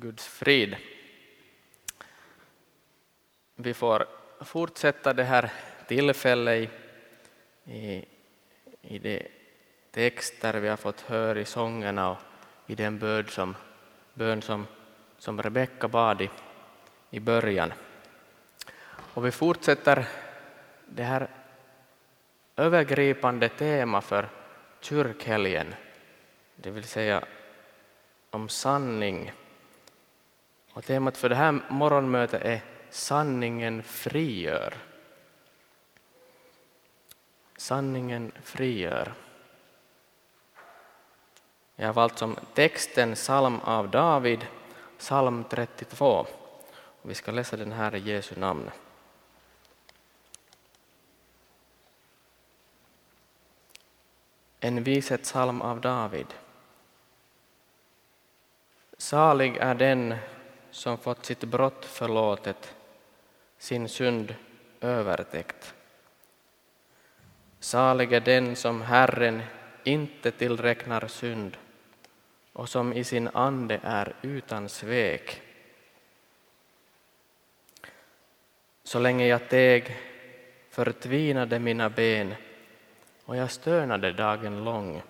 Guds frid. Vi får fortsätta det här tillfället i, i, i de texter vi har fått höra i sångerna och i den bön som, bön som, som Rebecka bad i, i början. Och vi fortsätter det här övergripande tema för kyrkhelgen, det vill säga om sanning. Och temat för det här morgonmötet är Sanningen frigör. Sanningen frigör. Jag har valt som texten psalm av David, psalm 32. Vi ska läsa den här i Jesu namn. En vishetssalm av David. Salig är den som fått sitt brott förlåtet, sin synd övertäckt. Salig är den som Herren inte tillräknar synd och som i sin ande är utan svek. Så länge jag teg förtvinade mina ben och jag stönade dagen lång.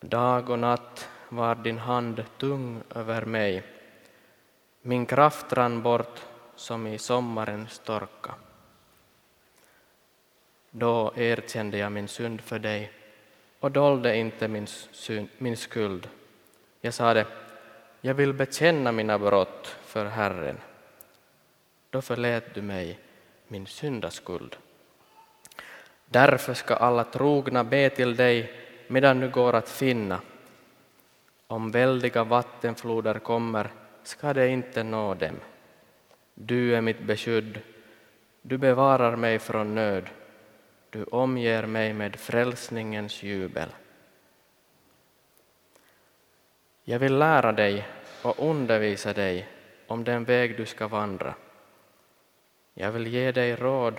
Dag och natt var din hand tung över mig. Min kraft rann bort som i sommarens torka. Då erkände jag min synd för dig och dolde inte min, synd, min skuld. Jag sade, jag vill bekänna mina brott för Herren. Då förlät du mig min syndaskuld. Därför ska alla trogna be till dig medan du går att finna. Om väldiga vattenfloder kommer ska det inte nå dem. Du är mitt beskydd, du bevarar mig från nöd, du omger mig med frälsningens jubel. Jag vill lära dig och undervisa dig om den väg du ska vandra. Jag vill ge dig råd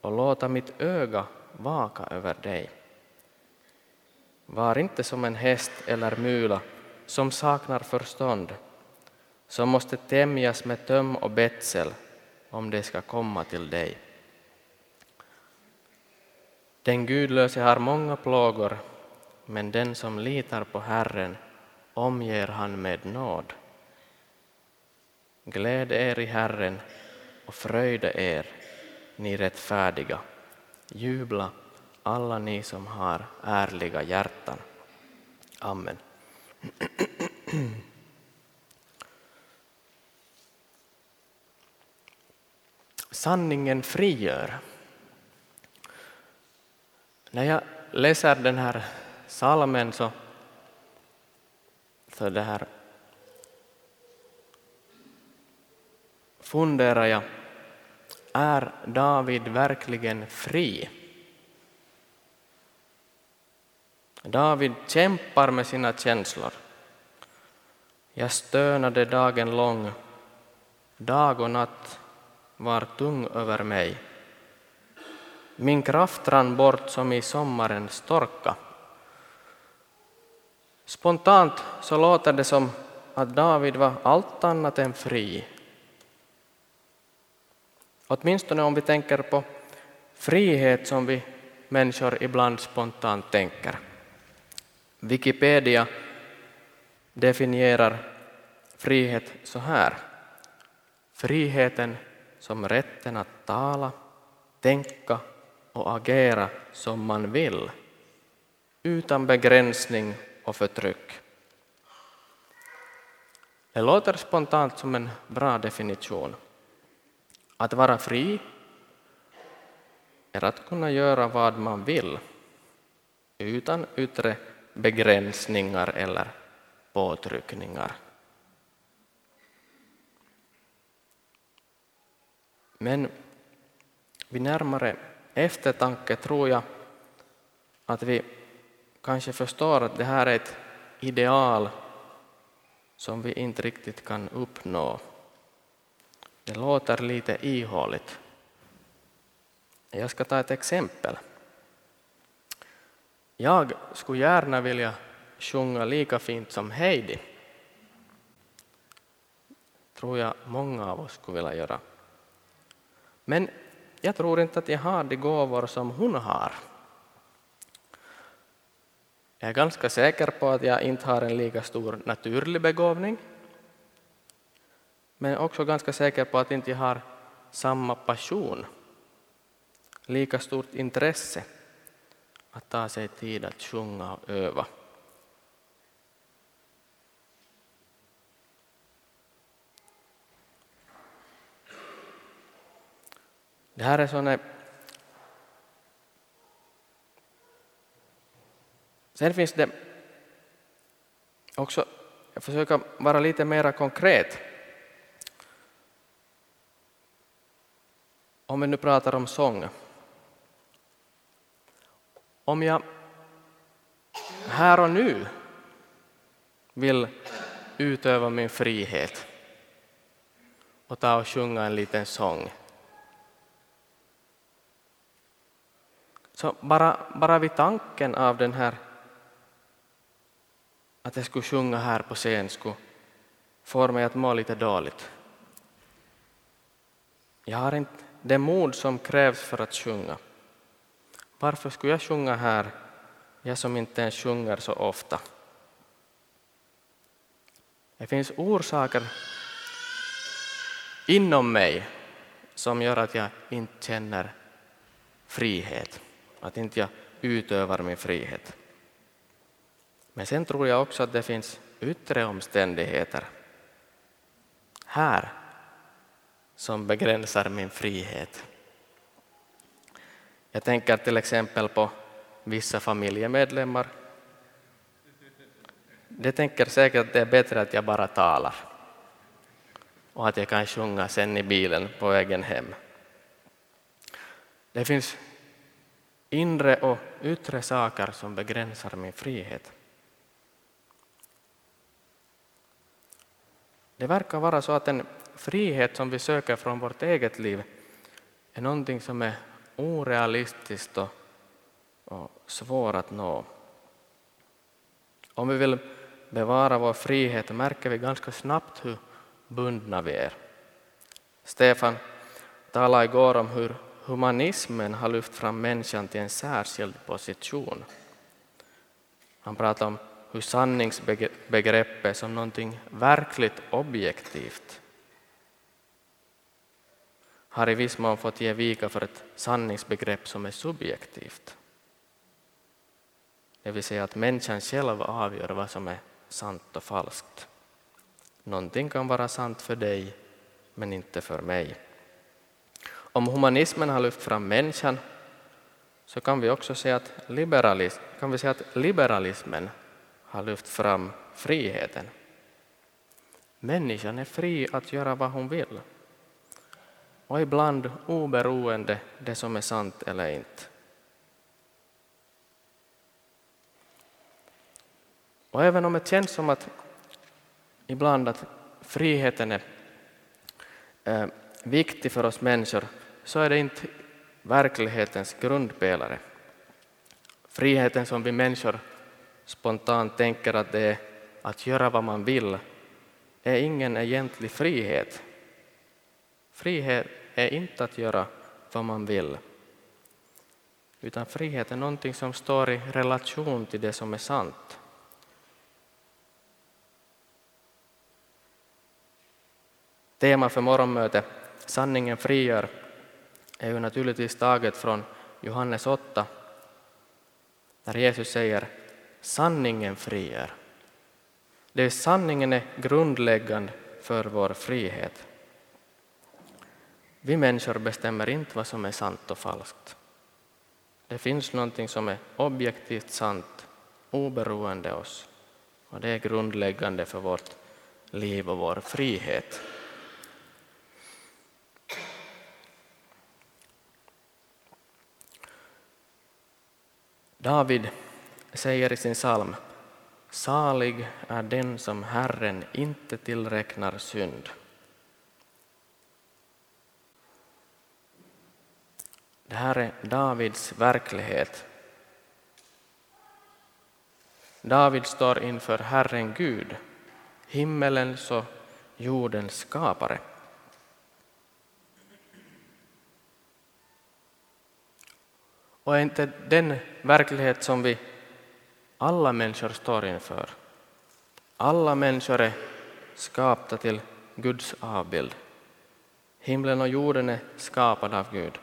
och låta mitt öga vaka över dig. Var inte som en häst eller mula som saknar förstånd, som måste tämjas med töm och betsel om det ska komma till dig. Den gudlöse har många plågor, men den som litar på Herren omger han med nåd. Gläd er i Herren och fröjda er, ni rättfärdiga. Jubla alla ni som har ärliga hjärtan. Amen. Sanningen frigör. När jag läser den här salmen så, så det här funderar jag, är David verkligen fri? David kämpar med sina känslor. Jag stönade dagen lång, dag och natt var tung över mig. Min kraft rann bort som i sommarens torka. Spontant så låter det som att David var allt annat än fri. Åtminstone om vi tänker på frihet som vi människor ibland spontant tänker. Wikipedia definierar frihet så här. Friheten som rätten att tala, tänka och agera som man vill utan begränsning och förtryck. Det låter spontant som en bra definition. Att vara fri är att kunna göra vad man vill utan yttre begränsningar eller påtryckningar. Men vid närmare eftertanke tror jag att vi kanske förstår att det här är ett ideal som vi inte riktigt kan uppnå. Det låter lite ihåligt. Jag ska ta ett exempel. Jag skulle gärna vilja sjunga lika fint som Heidi, tror jag många av oss skulle vilja göra. Men jag tror inte att jag har de gåvor som hon har. Jag är ganska säker på att jag inte har en lika stor naturlig begåvning. Men också ganska säker på att inte jag har samma passion, lika stort intresse att ta sig tid att sjunga och öva. Det här är såna Sen finns det också, jag försöker vara lite mer konkret. Om vi nu pratar om sång. Om jag här och nu vill utöva min frihet och ta och sjunga en liten sång. Så bara, bara vid tanken av den här att jag skulle sjunga här på scen skulle få mig att må lite dåligt. Jag har inte det mod som krävs för att sjunga. Varför skulle jag sjunga här, jag som inte ens sjunger så ofta? Det finns orsaker inom mig som gör att jag inte känner frihet, att inte jag utövar min frihet. Men sen tror jag också att det finns yttre omständigheter här som begränsar min frihet. Jag tänker till exempel på vissa familjemedlemmar. De tänker säkert att det är bättre att jag bara talar och att jag kan sjunga sen i bilen på vägen hem. Det finns inre och yttre saker som begränsar min frihet. Det verkar vara så att den frihet som vi söker från vårt eget liv är någonting som är orealistiskt och, och svår att nå. Om vi vill bevara vår frihet märker vi ganska snabbt hur bundna vi är. Stefan talade igår om hur humanismen har lyft fram människan till en särskild position. Han pratade om hur sanningsbegreppet som någonting verkligt objektivt har i viss mån fått ge vika för ett sanningsbegrepp som är subjektivt. Det vill säga att människan själv avgör vad som är sant och falskt. Någonting kan vara sant för dig, men inte för mig. Om humanismen har lyft fram människan så kan vi också säga att, liberalis kan vi säga att liberalismen har lyft fram friheten. Människan är fri att göra vad hon vill och ibland oberoende det som är sant eller inte. Och även om det känns som att ibland att friheten är eh, viktig för oss människor så är det inte verklighetens grundpelare. Friheten som vi människor spontant tänker att det är att göra vad man vill är ingen egentlig frihet. Frihet är inte att göra vad man vill. Utan frihet är någonting som står i relation till det som är sant. Tema för morgonmötet, Sanningen frigör, är ju naturligtvis taget från Johannes 8, där Jesus säger sanningen frigör. Det är sanningen är grundläggande för vår frihet. Vi människor bestämmer inte vad som är sant och falskt. Det finns någonting som är objektivt sant, oberoende oss. Och det är grundläggande för vårt liv och vår frihet. David säger i sin psalm Salig är den som Herren inte tillräknar synd. Det här är Davids verklighet. David står inför Herren Gud, himmelens och jordens skapare. Och är inte den verklighet som vi alla människor står inför? Alla människor är skapta till Guds avbild. Himlen och jorden är skapade av Gud.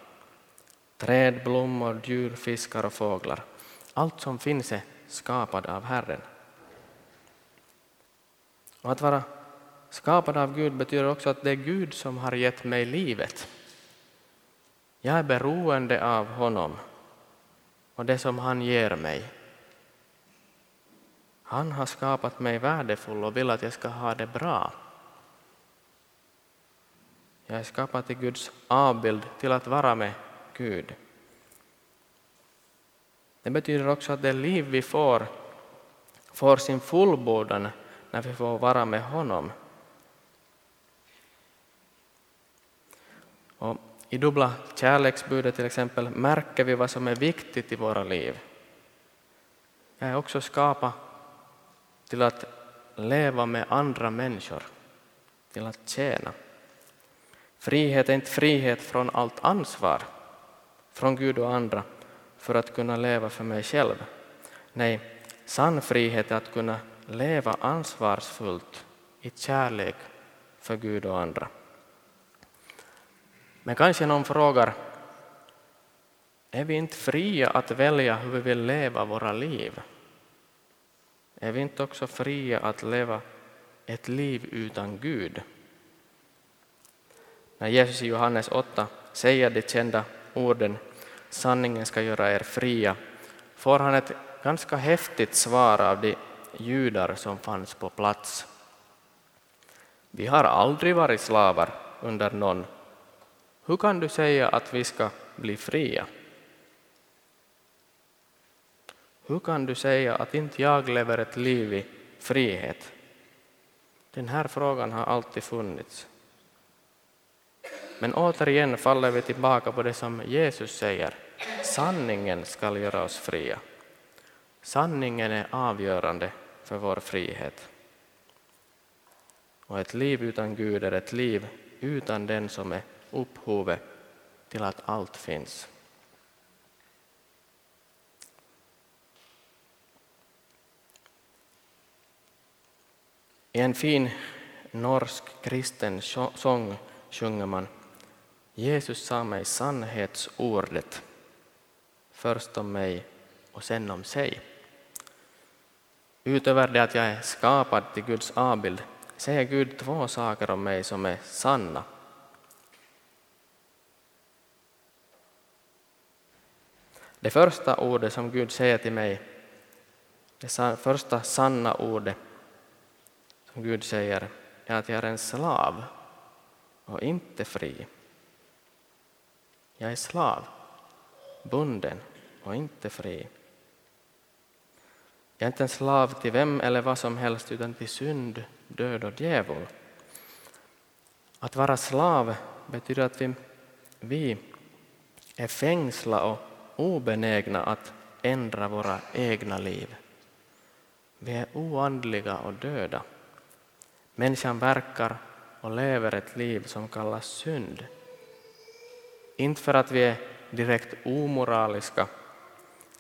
Träd, blommor, djur, fiskar och fåglar. Allt som finns är skapat av Herren. Och att vara skapad av Gud betyder också att det är Gud som har gett mig livet. Jag är beroende av honom och det som han ger mig. Han har skapat mig värdefull och vill att jag ska ha det bra. Jag är skapad till Guds avbild, till att vara med Gud. Det betyder också att det liv vi får får sin fullbordan när vi får vara med honom. Och I dubbla kärleksbudet till exempel märker vi vad som är viktigt i våra liv. Jag är också skapad till att leva med andra människor, till att tjäna. Frihet är inte frihet från allt ansvar, från Gud och andra, för att kunna leva för mig själv. Nej, sann frihet är att kunna leva ansvarsfullt i kärlek för Gud och andra. Men kanske någon frågar, är vi inte fria att välja hur vi vill leva våra liv? Är vi inte också fria att leva ett liv utan Gud? När Jesus i Johannes 8 säger det kända orden sanningen ska göra er fria får han ett ganska häftigt svar av de judar som fanns på plats. Vi har aldrig varit slavar under någon. Hur kan du säga att vi ska bli fria? Hur kan du säga att inte jag lever ett liv i frihet? Den här frågan har alltid funnits. Men återigen faller vi tillbaka på det som Jesus säger. Sanningen skall göra oss fria. Sanningen är avgörande för vår frihet. Och ett liv utan Gud är ett liv utan den som är upphovet till att allt finns. I en fin norsk kristen sång sjunger man Jesus sa mig sannhetsordet, först om mig och sen om sig. Utöver det att jag är skapad till Guds avbild säger Gud två saker om mig som är sanna. Det första ordet som Gud säger till mig, det första sanna ordet som Gud säger, är att jag är en slav och inte fri. Jag är slav, bunden och inte fri. Jag är inte en slav till vem eller vad som helst utan till synd, död och djävul. Att vara slav betyder att vi, vi är fängsla och obenägna att ändra våra egna liv. Vi är oandliga och döda. Människan verkar och lever ett liv som kallas synd. Inte för att vi är direkt omoraliska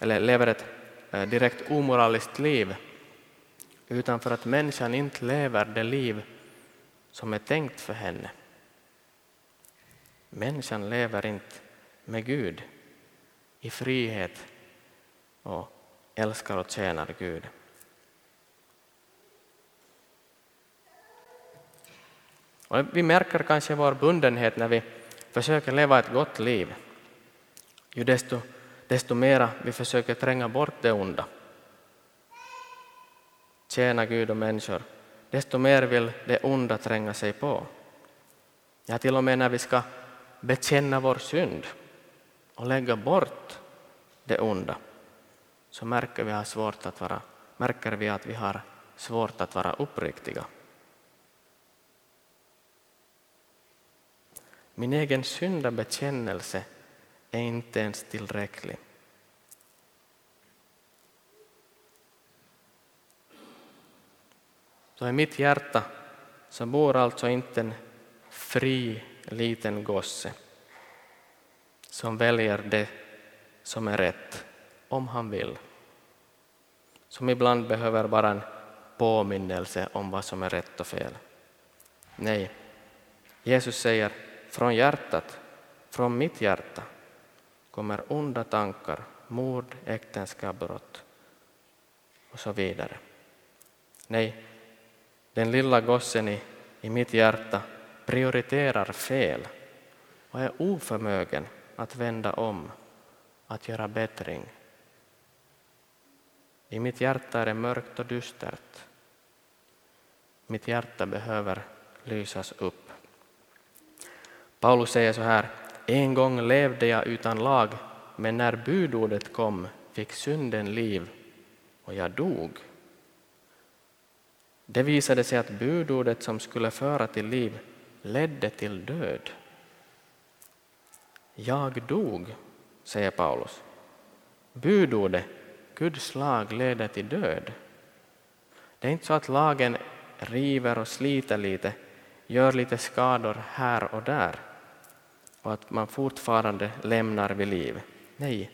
eller lever ett eh, direkt omoraliskt liv utan för att människan inte lever det liv som är tänkt för henne. Människan lever inte med Gud i frihet och älskar och tjänar Gud. Och vi märker kanske vår bundenhet när vi försöker leva ett gott liv. Ju desto, desto mera vi försöker tränga bort det onda, tjäna Gud och människor, desto mer vill det onda tränga sig på. Ja, till och med när vi ska bekänna vår synd och lägga bort det onda så märker vi, har svårt att vara, märker vi att vi har svårt att vara uppriktiga. Min egen syndabekännelse är inte ens tillräcklig. Så i mitt hjärta så bor alltså inte en fri liten gosse som väljer det som är rätt, om han vill. Som ibland behöver bara en påminnelse om vad som är rätt och fel. Nej, Jesus säger från hjärtat, från mitt hjärta kommer onda tankar, mord, äktenskapsbrott och så vidare. Nej, den lilla gossen i, i mitt hjärta prioriterar fel och är oförmögen att vända om, att göra bättring. I mitt hjärta är det mörkt och dystert. Mitt hjärta behöver lysas upp. Paulus säger så här, en gång levde jag utan lag, men när budordet kom fick synden liv och jag dog. Det visade sig att budordet som skulle föra till liv ledde till död. Jag dog, säger Paulus. Budordet, Guds lag, leder till död. Det är inte så att lagen river och sliter lite, gör lite skador här och där och att man fortfarande lämnar vid liv. Nej,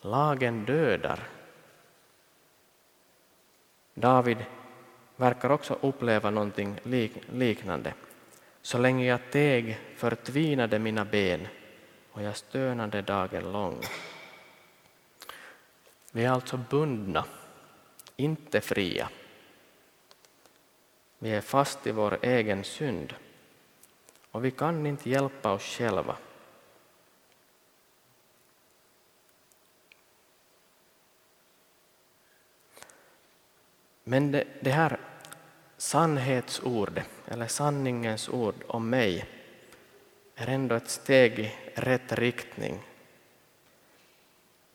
lagen dödar. David verkar också uppleva någonting liknande. Så länge jag teg förtvinade mina ben och jag stönade dagen lång. Vi är alltså bundna, inte fria. Vi är fast i vår egen synd och vi kan inte hjälpa oss själva. Men det, det här sannhetsordet, eller sanningens ord om mig, är ändå ett steg i rätt riktning.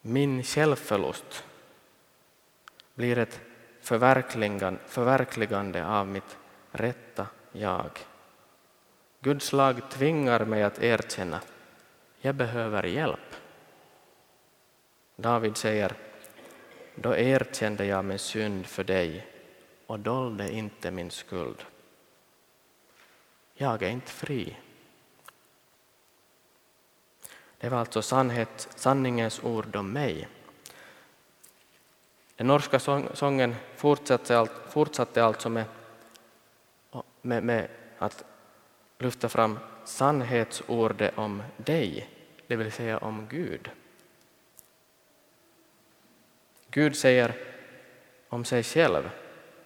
Min självförlust blir ett förverkligande, förverkligande av mitt rätta jag. Guds lag tvingar mig att erkänna jag behöver hjälp. David säger då erkände jag min synd för dig och dolde inte min skuld. Jag är inte fri. Det var alltså sannhet, sanningens ord om mig. Den norska sången fortsatte, fortsatte alltså med, med, med att lyfta fram sannhetsordet om dig, det vill säga om Gud. Gud säger om sig själv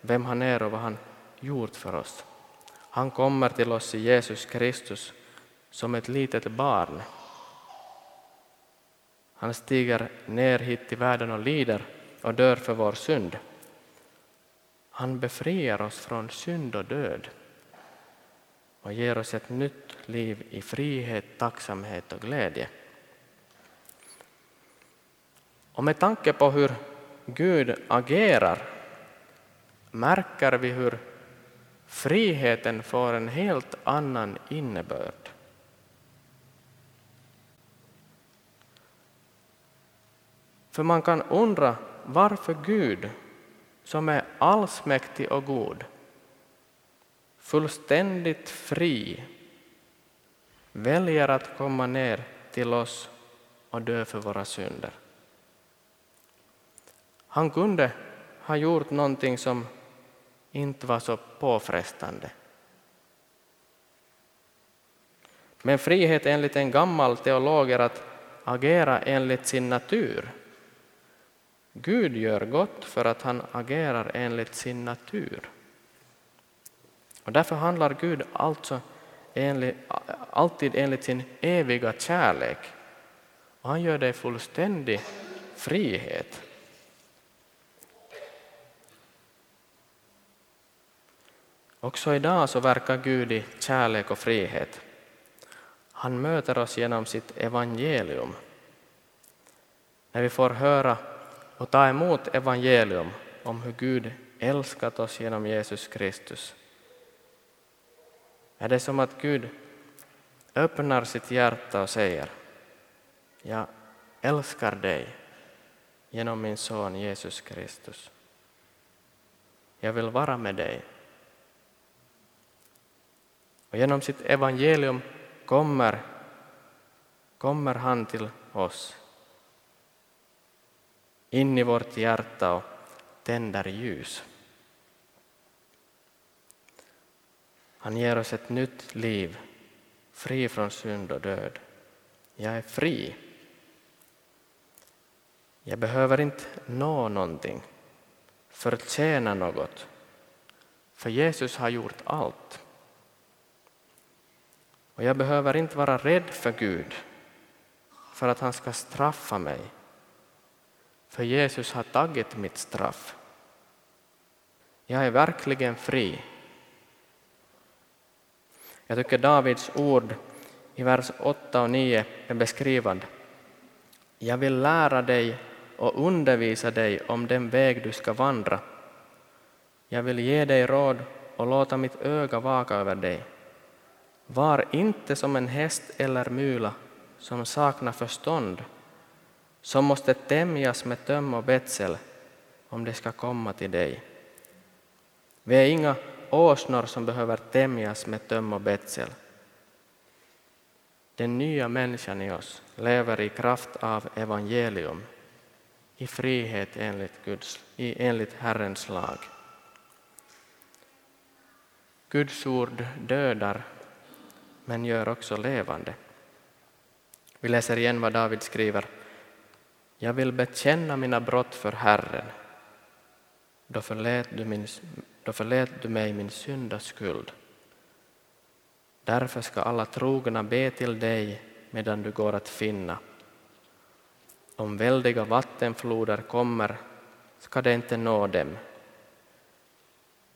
vem han är och vad han gjort för oss. Han kommer till oss i Jesus Kristus som ett litet barn. Han stiger ner hit till världen och lider och dör för vår synd. Han befriar oss från synd och död och ger oss ett nytt liv i frihet, tacksamhet och glädje. Och med tanke på hur Gud agerar märker vi hur friheten får en helt annan innebörd. För man kan undra varför Gud, som är allsmäktig och god, fullständigt fri, väljer att komma ner till oss och dö för våra synder. Han kunde ha gjort någonting som inte var så påfrestande. Men frihet enligt en gammal teolog är att agera enligt sin natur. Gud gör gott för att han agerar enligt sin natur. Och därför handlar Gud alltså enligt, alltid enligt sin eviga kärlek. Och han gör det i fullständig frihet. Också idag så verkar Gud i kärlek och frihet. Han möter oss genom sitt evangelium. När vi får höra och ta emot evangelium om hur Gud älskat oss genom Jesus Kristus är det som att Gud öppnar sitt hjärta och säger Jag älskar dig genom min son Jesus Kristus. Jag vill vara med dig Och genom sitt evangelium kommer, kommer han till oss in i vårt hjärta och tänder ljus. Han ger oss ett nytt liv, fri från synd och död. Jag är fri. Jag behöver inte nå någonting, förtjäna något, för Jesus har gjort allt. Och jag behöver inte vara rädd för Gud, för att han ska straffa mig, för Jesus har tagit mitt straff. Jag är verkligen fri. Jag tycker Davids ord i vers 8 och 9 är beskrivande. Jag vill lära dig och undervisa dig om den väg du ska vandra. Jag vill ge dig råd och låta mitt öga vaka över dig. Var inte som en häst eller mula som saknar förstånd, som måste tämjas med töm och betsel om det ska komma till dig. Vi är inga åsnor som behöver tämjas med töm och betsel. Den nya människan i oss lever i kraft av evangelium, i frihet enligt, Guds, enligt Herrens lag. Guds ord dödar, men gör också levande. Vi läser igen vad David skriver. Jag vill bekänna mina brott för Herren. Då förlät du, min, då förlät du mig min syndaskuld. Därför ska alla trogna be till dig medan du går att finna. Om väldiga vattenfloder kommer ska det inte nå dem.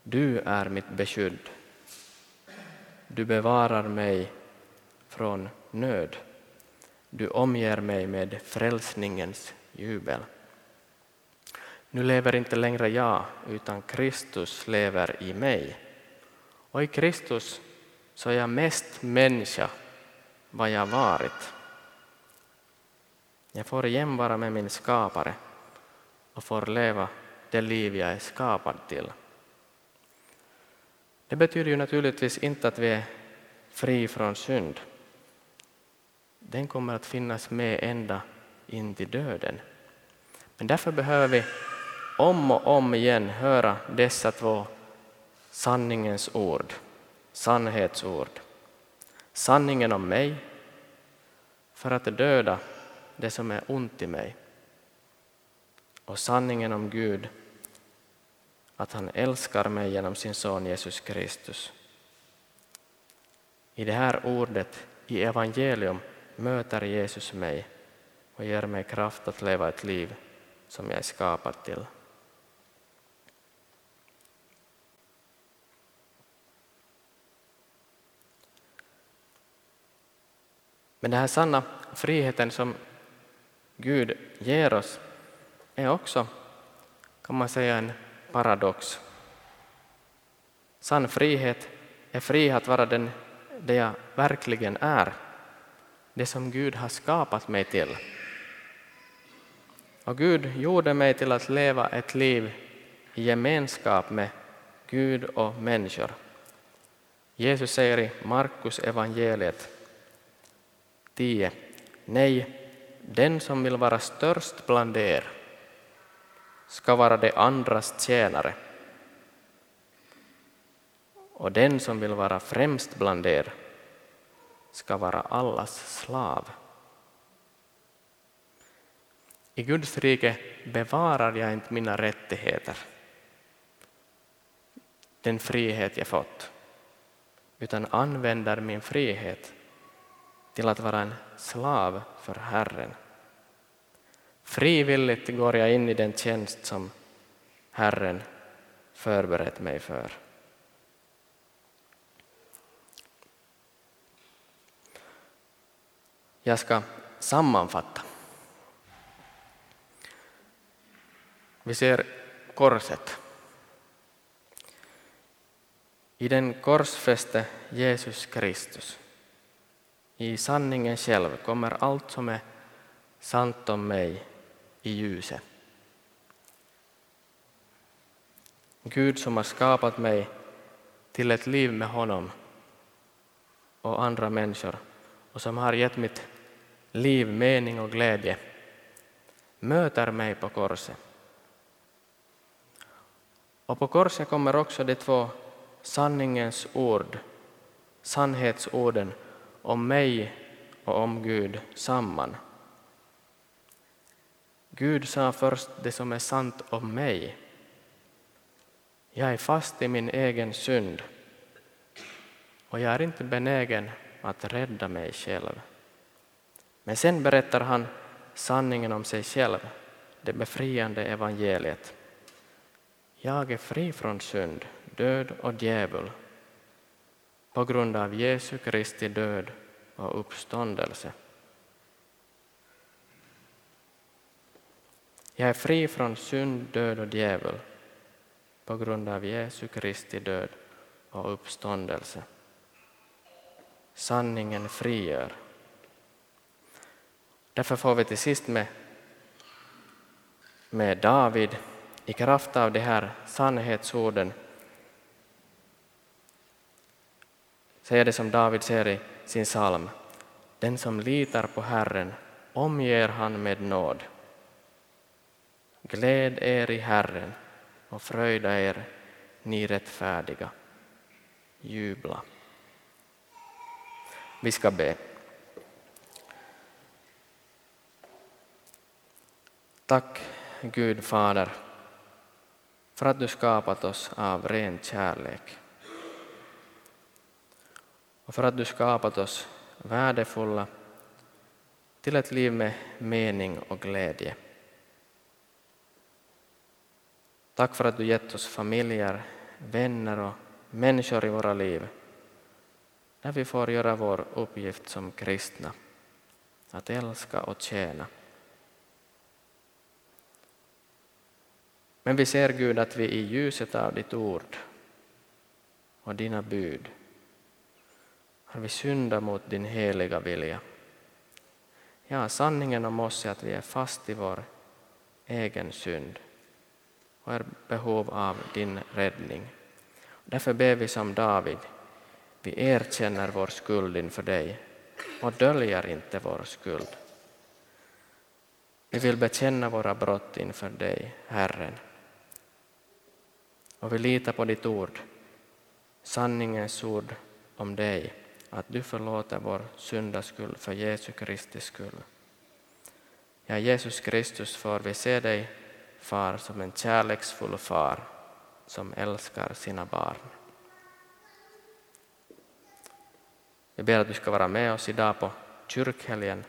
Du är mitt beskydd. Du bevarar mig från nöd. Du omger mig med frälsningens jubel. Nu lever inte längre jag, utan Kristus lever i mig. Och i Kristus så är jag mest människa vad jag varit. Jag får igen vara med min skapare och får leva det liv jag är skapad till. Det betyder ju naturligtvis inte att vi är fri från synd. Den kommer att finnas med ända in till döden. Men därför behöver vi om och om igen höra dessa två sanningens ord, sannhetsord. Sanningen om mig för att döda det som är ont i mig. Och sanningen om Gud, att han älskar mig genom sin son Jesus Kristus. I det här ordet, i evangelium, möter Jesus mig och ger mig kraft att leva ett liv som jag är skapad till. Men den här sanna friheten som Gud ger oss är också, kan man säga, en paradox. Sann frihet är frihet att vara den, det jag verkligen är, det som Gud har skapat mig till. Och Gud gjorde mig till att leva ett liv i gemenskap med Gud och människor. Jesus säger i Markus evangeliet 10. Nej, den som vill vara störst bland er ska vara de andras tjänare. Och den som vill vara främst bland er ska vara allas slav. I Guds rike bevarar jag inte mina rättigheter, den frihet jag fått, utan använder min frihet till att vara en slav för Herren. Frivilligt går jag in i den tjänst som Herren förberett mig för. Jag ska sammanfatta. Vi ser korset. I den korsfäste Jesus Kristus. I sanningen själv kommer allt som är sant om mig i ljuset. Gud som har skapat mig till ett liv med honom och andra människor och som har gett mitt liv mening och glädje möter mig på korset. Och på korset kommer också de två sanningens ord, sannhetsorden om mig och om Gud samman. Gud sa först det som är sant om mig. Jag är fast i min egen synd och jag är inte benägen att rädda mig själv. Men sen berättar han sanningen om sig själv, det befriande evangeliet. Jag är fri från synd, död och djävul på grund av Jesu Kristi död och uppståndelse. Jag är fri från synd, död och djävul på grund av Jesu Kristi död och uppståndelse. Sanningen frigör. Därför får vi till sist med, med David i kraft av de här sannhetsorden säga det som David säger i sin psalm. Den som litar på Herren omger han med nåd. Gläd er i Herren och fröjda er, ni rättfärdiga. Jubla. Vi ska be. Tack Gud Fader för att du skapat oss av ren kärlek och för att du skapat oss värdefulla till ett liv med mening och glädje. Tack för att du gett oss familjer, vänner och människor i våra liv där vi får göra vår uppgift som kristna, att älska och tjäna. Men vi ser Gud att vi i ljuset av ditt ord och dina bud har vi syndat mot din heliga vilja. Ja, sanningen om oss är att vi är fast i vår egen synd och är behov av din räddning. Därför ber vi som David, vi erkänner vår skuld inför dig och döljer inte vår skuld. Vi vill bekänna våra brott inför dig, Herren. Och vi litar på ditt ord, sanningens ord om dig, att du förlåter vår syndaskuld för Jesu Kristi skull. Ja, Jesus Kristus får vi se dig, far, som en kärleksfull far som älskar sina barn. Vi ber att du ska vara med oss idag på kyrkhelgen.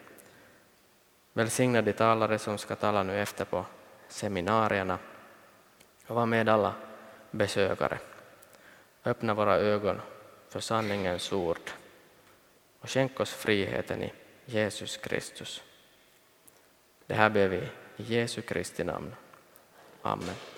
Välsigna de talare som ska tala nu efter på seminarierna och var med alla besökare. Öppna våra ögon för sanningens ord och skänk oss friheten i Jesus Kristus. Det här ber vi i Jesu Kristi namn. Amen.